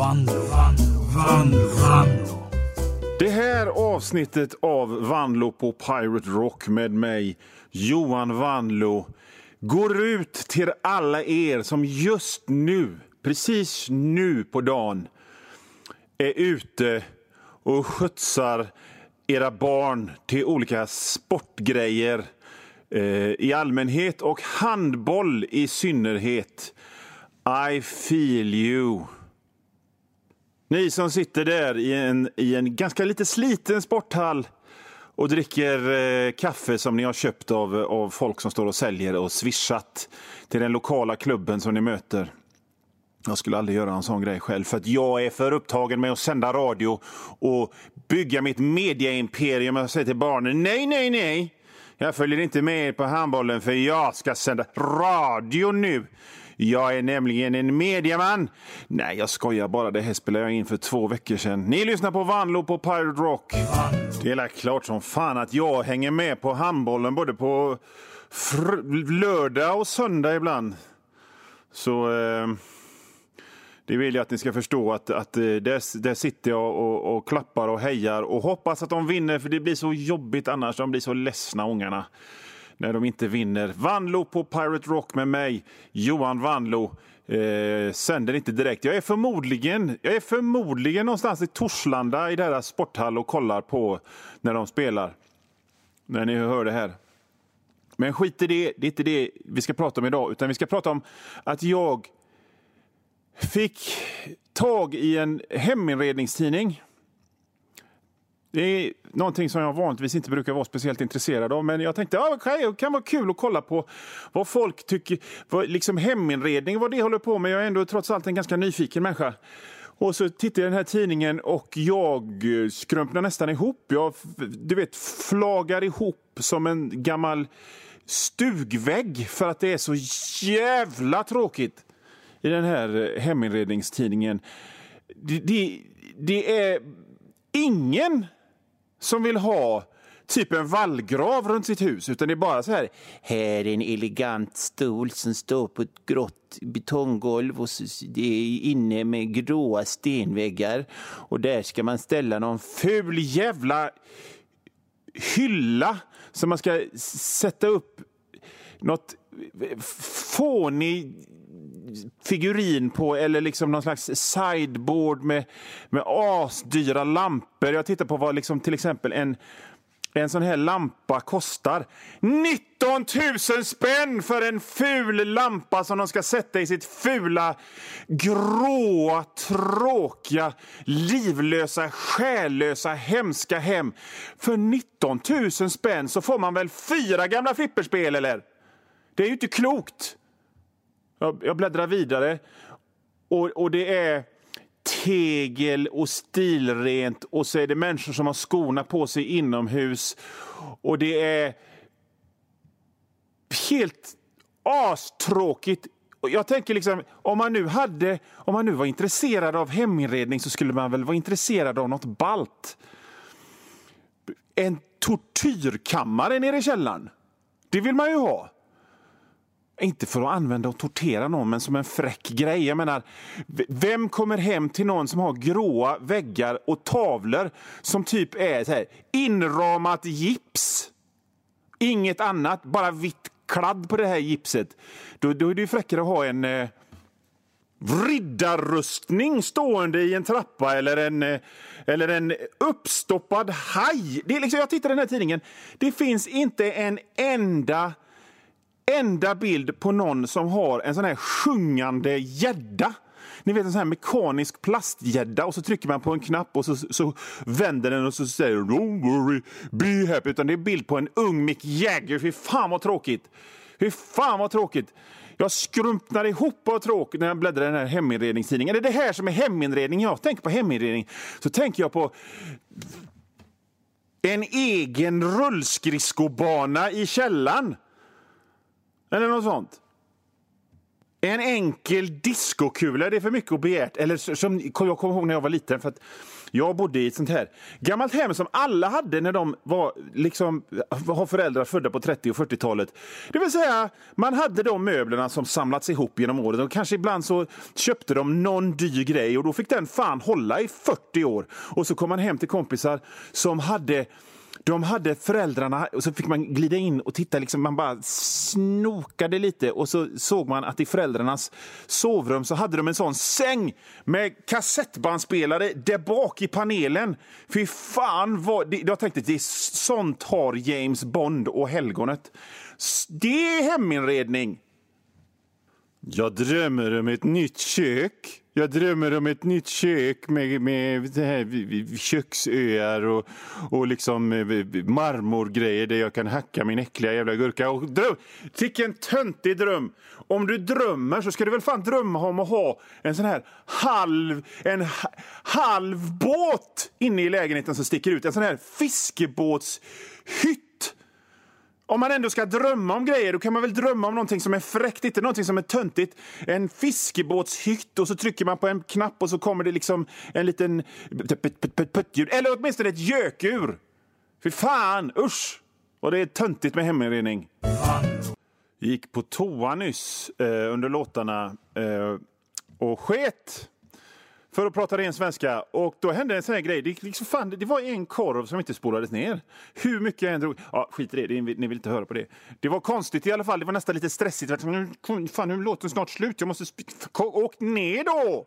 Vanlo, Vanlo, Vanlo, Vanlo. Det här avsnittet av Vanlo på Pirate Rock med mig, Johan Vanlo, går ut till alla er som just nu, precis nu på dagen, är ute och skjutsar era barn till olika sportgrejer eh, i allmänhet och handboll i synnerhet. I feel you. Ni som sitter där i en, i en ganska lite sliten sporthall och dricker eh, kaffe som ni har köpt av, av folk som står och säljer och swishat till den lokala klubben som ni möter. Jag skulle aldrig göra en sån grej själv, för att jag är för upptagen med att sända radio och bygga mitt mediaimperium. Jag säger till barnen, nej, nej, nej. Jag följer inte med på handbollen för jag ska sända radio nu. Jag är nämligen en mediaman. Nej, jag skojar bara. Det här spelade jag in för två veckor sedan. Ni lyssnar på Vanlo på Pirate Rock. Det är klart som fan att jag hänger med på handbollen både på lördag och söndag ibland. Så... Eh det vill jag att ni ska förstå att, att eh, där, där sitter jag och, och, klappar och hejar och hoppas att de vinner för det blir så jobbigt annars. De blir så ledsna ungarna när de inte vinner. Vanlo på Pirate Rock med mig, Johan Vanlo. Eh, sänder inte direkt. Jag är förmodligen, jag är förmodligen någonstans i Torslanda i deras sporthall och kollar på när de spelar. När ni hör det här. Men skit i det, det är inte det vi ska prata om idag, utan vi ska prata om att jag fick tag i en heminredningstidning. Det är någonting som jag vanligtvis inte brukar vara speciellt intresserad av. Men jag tänkte att okay, det kan vara kul att kolla på vad folk tycker. Vad, liksom heminredning, vad det håller på med. Jag är ändå trots allt en ganska nyfiken människa. Och så tittade jag i den här tidningen och jag eh, skrumpnar nästan ihop. Jag du vet, flagar ihop som en gammal stugvägg för att det är så jävla tråkigt i den här eh, heminredningstidningen. Det, det, det är ingen som vill ha typ en vallgrav runt sitt hus, utan det är bara så här. Här är en elegant stol som står på ett grått betonggolv och det är inne med gråa stenväggar. Och där ska man ställa någon ful jävla hylla som man ska sätta upp något fånig figurin på eller liksom någon slags sideboard med, med asdyra lampor. Jag tittar på vad liksom till exempel en, en sån här lampa kostar. 19 000 spänn för en ful lampa som de ska sätta i sitt fula, gråa, tråkiga, livlösa, själlösa, hemska hem. För 19 000 spänn så får man väl fyra gamla flipperspel, eller? Det är ju inte klokt! Jag, jag bläddrar vidare och, och det är tegel och stilrent och så är det människor som har skorna på sig inomhus. Och det är helt astråkigt. Jag tänker liksom, om man nu hade, om man nu var intresserad av heminredning så skulle man väl vara intresserad av något balt. En tortyrkammare nere i källaren. Det vill man ju ha. Inte för att använda och tortera någon, men som en fräck grej. Jag menar, vem kommer hem till någon som har gråa väggar och tavlor som typ är så här, inramat gips? Inget annat, bara vitt kladd på det här gipset. Då, då är det ju fräckare att ha en eh, riddarrustning stående i en trappa eller en, eh, eller en uppstoppad haj. Det är liksom, jag tittar i den här tidningen. Det finns inte en enda enda bild på någon som har en sån här sjungande gädda. Ni vet en sån här mekanisk plastgädda och så trycker man på en knapp och så, så vänder den och så säger Don't worry, be happy. Utan det är bild på en ung Mick Jagger. Fy fan vad tråkigt! Fy fan vad tråkigt! Jag skrumpnar ihop av tråk när jag bläddrar i den här heminredningstidningen. Är det det här som är heminredning? Jag tänker på heminredning så tänker jag på en egen rullskridskobana i källaren. Eller något sånt. En enkel diskokula, det är för mycket att begärt. Eller som jag kommer ihåg när jag var liten. För att jag bodde i ett sånt här gammalt hem som alla hade när de var liksom, har föräldrar födda på 30 och 40-talet. Det vill säga, man hade de möblerna som samlats ihop genom åren och kanske ibland så köpte de någon dyr grej och då fick den fan hålla i 40 år. Och så kom man hem till kompisar som hade de hade föräldrarna, och så fick man glida in och titta, liksom, man bara snokade lite och så såg man att i föräldrarnas sovrum så hade de en sån säng med kassettbandspelare där bak i panelen. Fy fan, vad, jag tänkte det är sånt har James Bond och helgonet. Det är heminredning! Jag drömmer om ett nytt kök. Jag drömmer om ett nytt kök med, med det här, köksöar och, och liksom eh, marmorgrejer där jag kan hacka min äckliga jävla gurka. Och dröm, vilken töntig dröm! Om du drömmer så ska du väl fan drömma om att ha en sån här halv, en halv båt inne i lägenheten som sticker ut. En sån här fiskebåtshytt om man ändå ska drömma om grejer, då kan man väl drömma om någonting som är fräckt, inte någonting som är töntigt. En fiskebåtshytt och så trycker man på en knapp och så kommer det liksom en liten puttljud. Eller åtminstone ett gökur. Fy fan, usch! Och det är töntigt med heminredning. Gick på toa nyss eh, under låtarna eh, och sket för att prata ren svenska. Och då hände en sån här grej. Det, liksom, fan, det var en korv som inte spolades ner. Hur mycket jag än drog. Ja, skit i det, ni vill inte höra på det. Det var konstigt i alla fall. Det var nästan lite stressigt. Liksom, mm, fan, nu låter den snart slut. Jag måste... Åk ner då!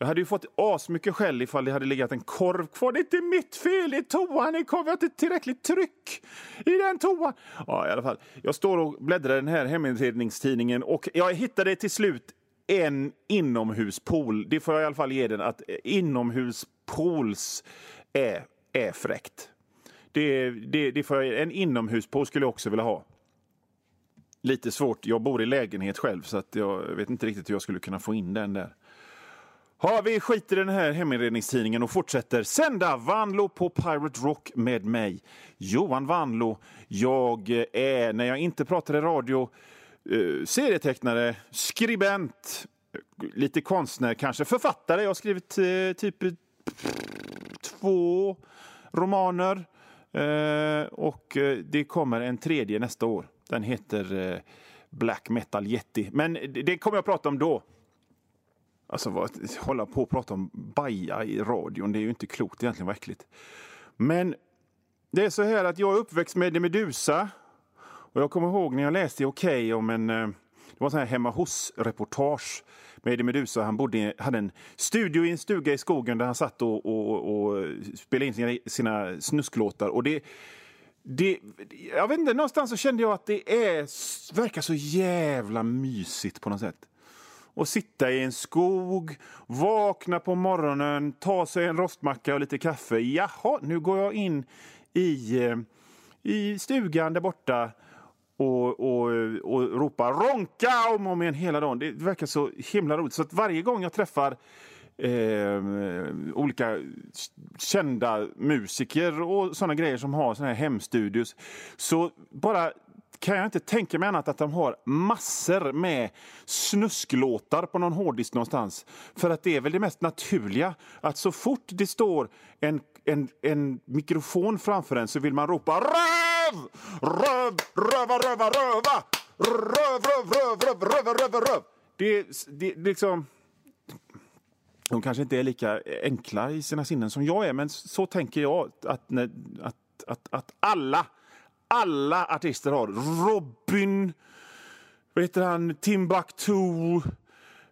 Jag hade ju fått asmycket skäll ifall det hade legat en korv kvar. Det är inte mitt fel, det är toan i korv. Jag har inte tillräckligt tryck i den toan. Ja, i alla fall. Jag står och bläddrar i den här heminredningstidningen och jag hittade till slut en inomhuspool. Det får jag i alla fall ge den, att inomhuspools är, är fräckt. Det, det, det får jag, en inomhuspool skulle jag också vilja ha. Lite svårt. Jag bor i lägenhet själv så att jag vet inte riktigt hur jag skulle kunna få in den där. Ja, vi skiter i den här heminredningstidningen och fortsätter sända Vanlo på Pirate Rock med mig, Johan Vanlo. Jag är, när jag inte pratar i radio, eh, serietecknare, skribent, lite konstnär kanske, författare. Jag har skrivit eh, typ två romaner eh, och eh, det kommer en tredje nästa år. Den heter eh, Black Metal Yeti, men det kommer jag att prata om då. Alltså, vad, hålla på och prata om baja i radion, det är ju inte klokt egentligen, vad äckligt. Men det är så här att jag är uppväxt med Medusa och jag kommer ihåg när jag läste i Okej okay om en eh, det var en hemma hos-reportage med Eddie Meduza. Han bodde, hade en studio i en stuga i skogen där han satt och, och, och spelade in sina, sina snusklåtar. Och det, det, jag vet inte, någonstans så kände jag att det är, verkar så jävla mysigt på något sätt. Och sitta i en skog, vakna på morgonen, ta sig en rostmacka och lite kaffe. Jaha, nu går jag in i, eh, i stugan där borta och, och, och ropa ronka om och om igen hela dagen. Det verkar så himla roligt. Så att varje gång jag träffar eh, olika kända musiker och såna grejer som har såna här hemstudios så bara kan jag inte tänka mig annat att de har massor med snusklåtar på någon hårddisk någonstans. För att det är väl det mest naturliga att så fort det står en, en, en mikrofon framför en så vill man ropa röv! Röv, röva, röva, röva! Röv, röv, röv, röv, röv, röv, röv, röv! Det, det, liksom... De kanske inte är lika enkla i sina sinnen som jag är, men så tänker jag att, att, att, att alla alla artister har. Robin, vad heter han, Timbuktu,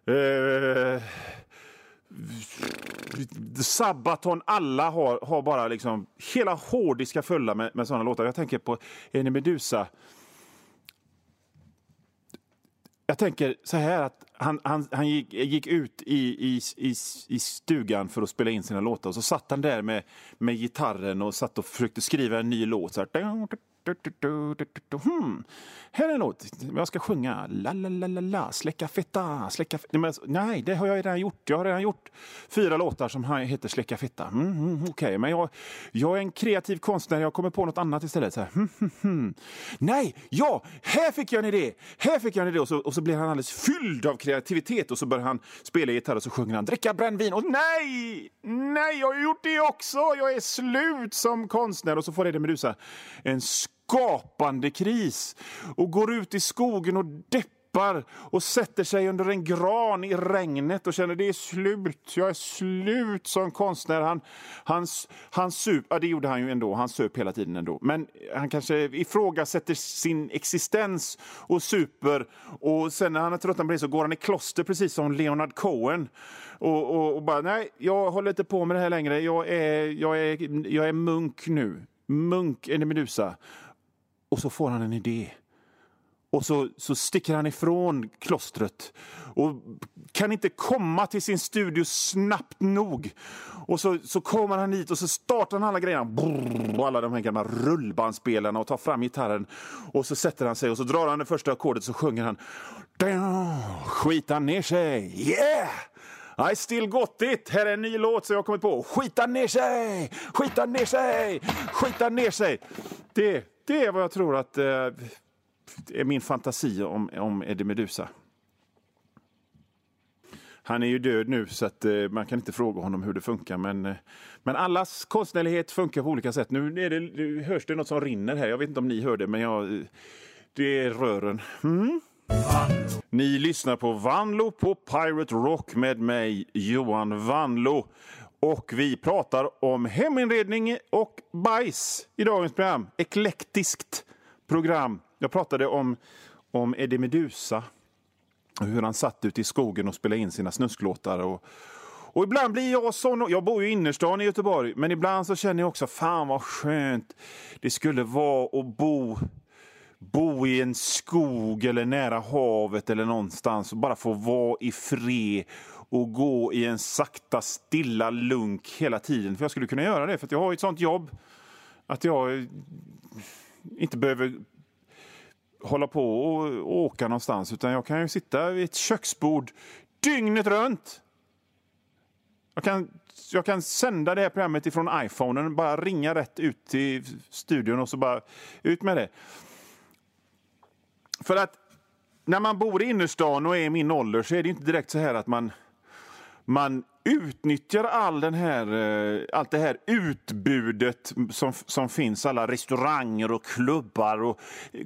eh, Sabaton, alla har, har bara liksom hela hårdiska fulla med, med sådana låtar. Jag tänker på Eni Medusa. Jag tänker så här att han, han, han gick, gick ut i, i, i, i, stugan för att spela in sina låtar och så satt han där med, med gitarren och satt och försökte skriva en ny låt. Så här, Hmm. Här är en låt. Jag ska sjunga. La, la, la, la, la. Släcka fitta, Släcka fitta. Men, nej, det har jag redan gjort. Jag har redan gjort fyra låtar som heter Släcka fitta. Mm, mm, mm Okej, okay. men jag, jag är en kreativ konstnär. Jag kommer på något annat istället. Så här. Hmm, hmm, hmm. Nej, ja, här fick jag en idé. Här fick jag en idé. Och så, och så blir han alldeles fylld av kreativitet och så börjar han spela gitarr och så sjunger han dricka brännvin. Och nej, nej, jag har gjort det också. Jag är slut som konstnär. Och så får Eddie Meduza en skapande kris och går ut i skogen och deppar och sätter sig under en gran i regnet och känner det är slut. Jag är slut som konstnär. Han, han, han sup, ja, det gjorde han ju ändå. Han söp hela tiden ändå. Men han kanske ifrågasätter sin existens och super. Och sen när han är tröttnat på det så går han i kloster precis som Leonard Cohen. Och, och, och bara, nej, jag håller inte på med det här längre. Jag är, jag är, jag är munk nu. Munk en medusa. Och så får han en idé. Och så, så sticker han ifrån klostret och kan inte komma till sin studio snabbt nog. Och så, så kommer han hit och så startar han alla grejerna. Brrr, alla de här gamla rullbandspelarna och tar fram gitarren. Och så sätter han sig och så drar han det första ackordet så sjunger han. Skitar ner sig. Yeah! I still got it! Här är en ny låt som jag har kommit på. Skita ner sig! Skita ner sig! Skita ner sig! Det, det är vad jag tror att eh, är min fantasi om, om Eddie Meduza. Han är ju död nu så att eh, man kan inte fråga honom hur det funkar. Men, eh, men allas konstnärlighet funkar på olika sätt. Nu är det, nu hörs det något som rinner här. Jag vet inte om ni hör det, men jag, eh, det är rören. Mm? Ni lyssnar på Vanlo på Pirate Rock med mig, Johan Vanlo. Och vi pratar om heminredning och bajs i dagens program. Eklektiskt program. Jag pratade om, om Eddie Meduza och hur han satt ute i skogen och spelade in sina snusklåtar. Och, och ibland blir jag sån. Jag bor ju i innerstan i Göteborg, men ibland så känner jag också fan vad skönt det skulle vara att bo bo i en skog eller nära havet eller någonstans och bara få vara i fred och gå i en sakta stilla lunk hela tiden. För jag skulle kunna göra det, för jag har ett sånt jobb att jag inte behöver hålla på och åka någonstans. Utan jag kan ju sitta vid ett köksbord dygnet runt. Jag kan, jag kan sända det här programmet ifrån iPhonen, bara ringa rätt ut till studion och så bara ut med det. För att när man bor i innerstan och är i min ålder så är det inte direkt så här att man man utnyttjar all den här, eh, allt det här utbudet som, som finns, alla restauranger och klubbar och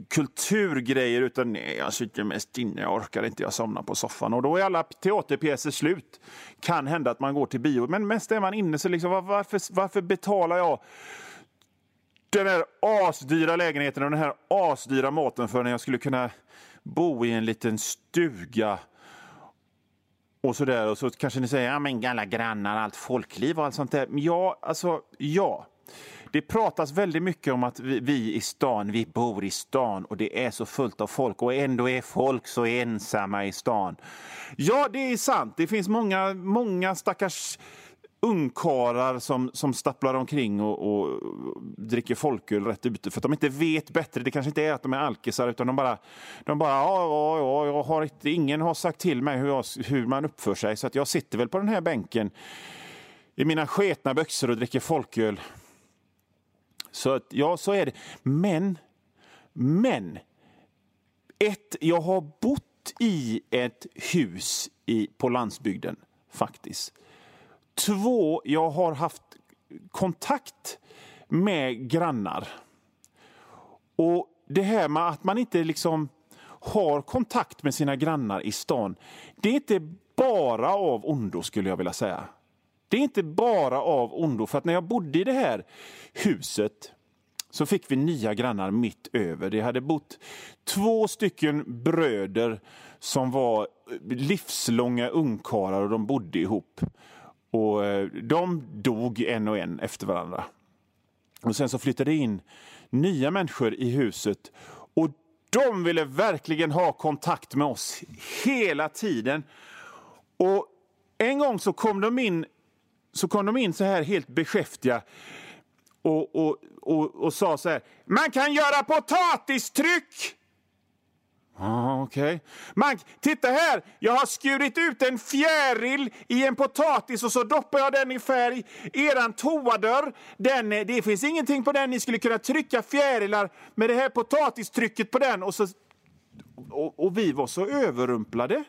kulturgrejer. Utan nej, jag sitter mest inne, jag orkar inte, jag somnar på soffan. Och då är alla teaterpjäser slut. Kan hända att man går till bio, men mest är man inne. Så liksom, varför, varför betalar jag den här asdyra lägenheten och den här asdyra maten för när jag skulle kunna bo i en liten stuga och så där och så kanske ni säger, ja men alla grannar, allt folkliv och allt sånt där. Ja, alltså ja. Det pratas väldigt mycket om att vi, vi, i stan, vi bor i stan och det är så fullt av folk och ändå är folk så ensamma i stan. Ja, det är sant. Det finns många, många stackars ungkarlar som, som stapplar omkring och, och dricker folköl rätt ute för att de inte vet bättre. Det kanske inte är att de är alkisar utan de bara, de bara ja, ja, ja, jag har inte, ingen har sagt till mig hur, jag, hur man uppför sig så att jag sitter väl på den här bänken i mina sketna byxor och dricker folköl. Så att, ja, så är det. Men, men, ett, jag har bott i ett hus i, på landsbygden faktiskt. Två, jag har haft kontakt med grannar. Och det här med att man inte liksom har kontakt med sina grannar i stan, det är inte bara av ondo skulle jag vilja säga. Det är inte bara av ondo, för att när jag bodde i det här huset så fick vi nya grannar mitt över. Det hade bott två stycken bröder som var livslånga ungkarlar och de bodde ihop. Och eh, de dog en och en efter varandra. Och sen så flyttade in nya människor i huset och de ville verkligen ha kontakt med oss hela tiden. Och en gång så kom de in så kom de in så här helt beskäftiga och, och, och, och sa så här. Man kan göra potatistryck! Ah, Okej. Okay. titta här! Jag har skurit ut en fjäril i en potatis och så doppar jag den i färg. Eran toadörr, den, det finns ingenting på den. Ni skulle kunna trycka fjärilar med det här potatistrycket på den. Och, så, och, och vi var så överrumplade.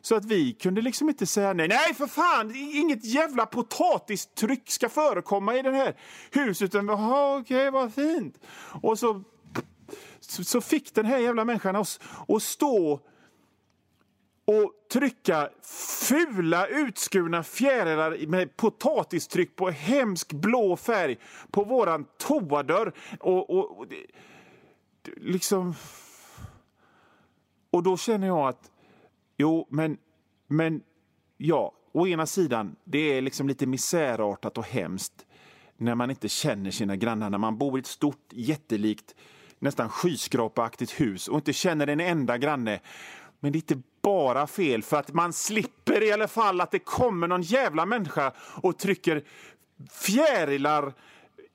Så att vi kunde liksom inte säga nej. Nej, för fan! Inget jävla potatistryck ska förekomma i det här huset. Utan, okej, okay, vad fint. Och så så fick den här jävla människan oss att stå och trycka fula utskurna fjärilar med potatistryck på hemsk blå färg på våran toadörr. Och, och, och liksom... Och då känner jag att, jo, men, men ja, å ena sidan, det är liksom lite misärartat och hemskt när man inte känner sina grannar, när man bor i ett stort, jättelikt nästan skyskrapaaktigt hus och inte känner en enda granne. Men det är inte bara fel för att man slipper i alla fall att det kommer någon jävla människa och trycker fjärilar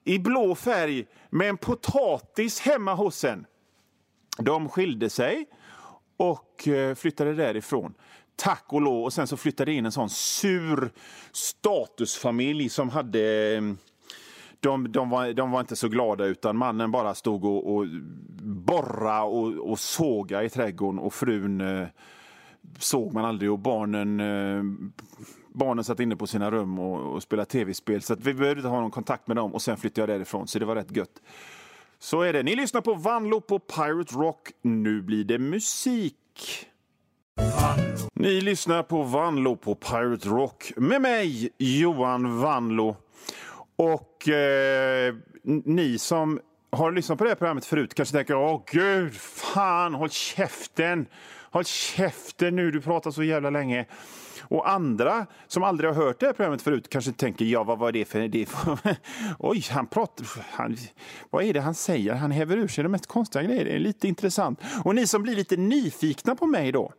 i blå färg med en potatis hemma hos en. De skilde sig och eh, flyttade därifrån. Tack och lov. Och sen så flyttade in en sån sur statusfamilj som hade eh, de, de, var, de var inte så glada utan mannen bara stod och, och borra och, och såga i trädgården och frun eh, såg man aldrig och barnen eh, Barnen satt inne på sina rum och, och spelade tv-spel så att vi behövde inte ha någon kontakt med dem och sen flyttade jag därifrån så det var rätt gött. Så är det. Ni lyssnar på Vanlo på Pirate Rock. Nu blir det musik. Ni lyssnar på Vanlo på Pirate Rock med mig, Johan Vanlo. Och eh, ni som har lyssnat på det här programmet förut kanske tänker åh gud, fan, håll käften! Håll käften nu, du pratar så jävla länge. Och andra som aldrig har hört det här programmet förut kanske tänker, ja vad var det för... Det Oj, han pratar... Han, vad är det han säger? Han häver ur sig de mest konstiga grejer. Det är lite intressant. Och ni som blir lite nyfikna på mig då,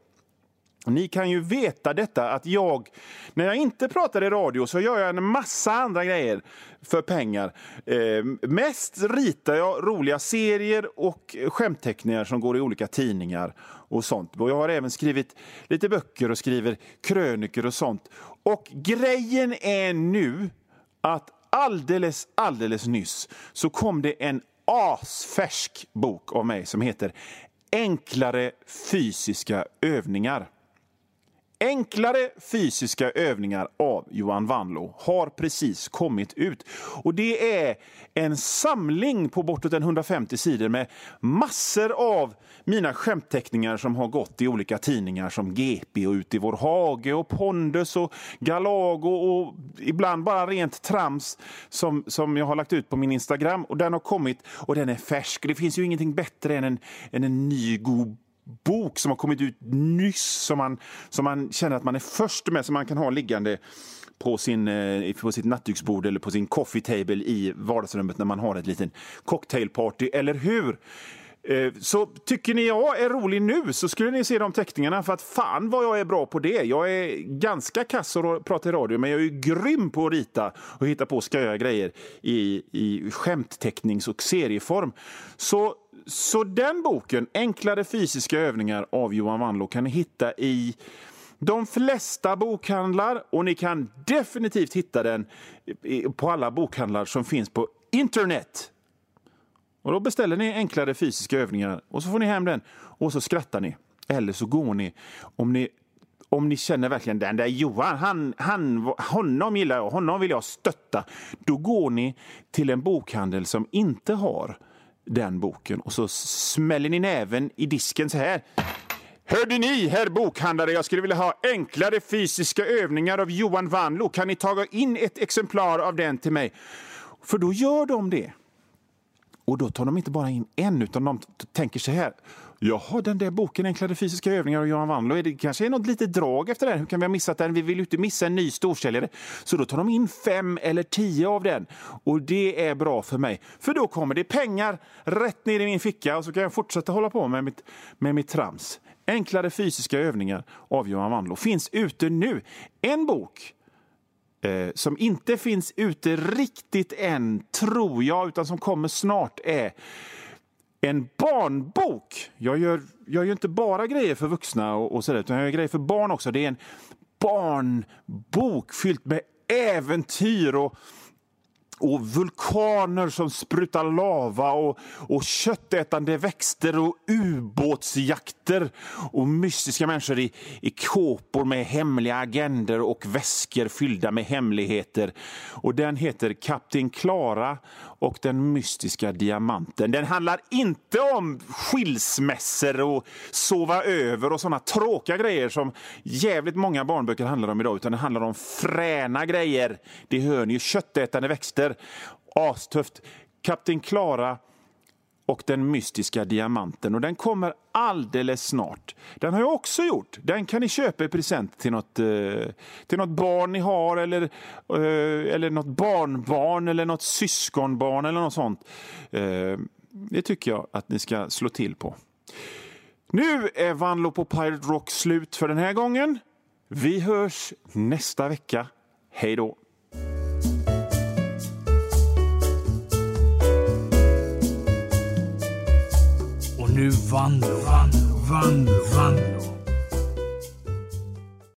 ni kan ju veta detta att jag, när jag inte pratar i radio så gör jag en massa andra grejer för pengar. Eh, mest ritar jag roliga serier och skämtteckningar som går i olika tidningar och sånt. Och jag har även skrivit lite böcker och skriver krönikor och sånt. Och grejen är nu att alldeles, alldeles nyss så kom det en asfärsk bok av mig som heter Enklare fysiska övningar. Enklare fysiska övningar av Johan Wanlo har precis kommit ut. Och Det är en samling på bortåt 150 sidor med massor av mina skämtteckningar som har gått i olika tidningar som GP och Ut i vår hage och Pondus och Galago och ibland bara rent trams som, som jag har lagt ut på min Instagram. Och Den har kommit och den är färsk. Det finns ju ingenting bättre än en, än en ny god bok som har kommit ut nyss som man, som man känner att man är först med, som man kan ha liggande på, sin, eh, på sitt nattduksbord eller på sin coffee table i vardagsrummet när man har ett litet cocktailparty, eller hur? Eh, så tycker ni jag är rolig nu så skulle ni se de teckningarna för att fan vad jag är bra på det. Jag är ganska kass att prata i radio men jag är grym på att rita och hitta på sköja grejer i, i skämttecknings och serieform. Så, så den boken, Enklare fysiska övningar av Johan Wanlå, kan ni hitta i de flesta bokhandlar och ni kan definitivt hitta den på alla bokhandlar som finns på internet. Och Då beställer ni enklare fysiska övningar och så får ni hem den och så skrattar ni. Eller så går ni, om ni om ni känner verkligen den där Johan, han, han, honom gillar jag, honom vill jag stötta. Då går ni till en bokhandel som inte har den boken och så smäller ni näven i disken så här. Hörde ni, herr bokhandlare, jag skulle vilja ha enklare fysiska övningar av Johan Wanlo. Kan ni ta in ett exemplar av den till mig? För då gör de det. Och då tar de inte bara in en, utan de tänker så här. Jaha, den där boken Enklare fysiska övningar av Johan Wandlo, det kanske är något litet drag efter den. Hur kan vi ha missat den? Vi vill ju inte missa en ny storsäljare. Så då tar de in fem eller tio av den. Och det är bra för mig. För då kommer det pengar rätt ner i min ficka och så kan jag fortsätta hålla på med mitt, med mitt trams. Enklare fysiska övningar av Johan Wandlo finns ute nu. En bok eh, som inte finns ute riktigt än, tror jag, utan som kommer snart, är en barnbok. Jag gör, jag gör inte bara grejer för vuxna och, och sådär, utan jag gör grejer för barn också. Det är en barnbok fylld med äventyr och och vulkaner som sprutar lava och, och köttätande växter och ubåtsjakter och mystiska människor i, i kåpor med hemliga agender och väskor fyllda med hemligheter. Och Den heter Kapten Klara och den mystiska diamanten. Den handlar inte om skilsmässor och sova över och såna tråkiga grejer som jävligt många barnböcker handlar om idag, utan den handlar om fräna grejer. Det hör ni, köttätande växter. Astufft. Kapten Klara och den mystiska diamanten. Och Den kommer alldeles snart. Den har jag också gjort. Den kan ni köpa i present till något, eh, till något barn ni har eller, eh, eller något barnbarn eller något syskonbarn eller något sånt. Eh, det tycker jag att ni ska slå till på. Nu är Vanlo på Pirate Rock slut för den här gången. Vi hörs nästa vecka. Hej då! Nu Vanlo, Vanlo, Vanlo, Vanlo.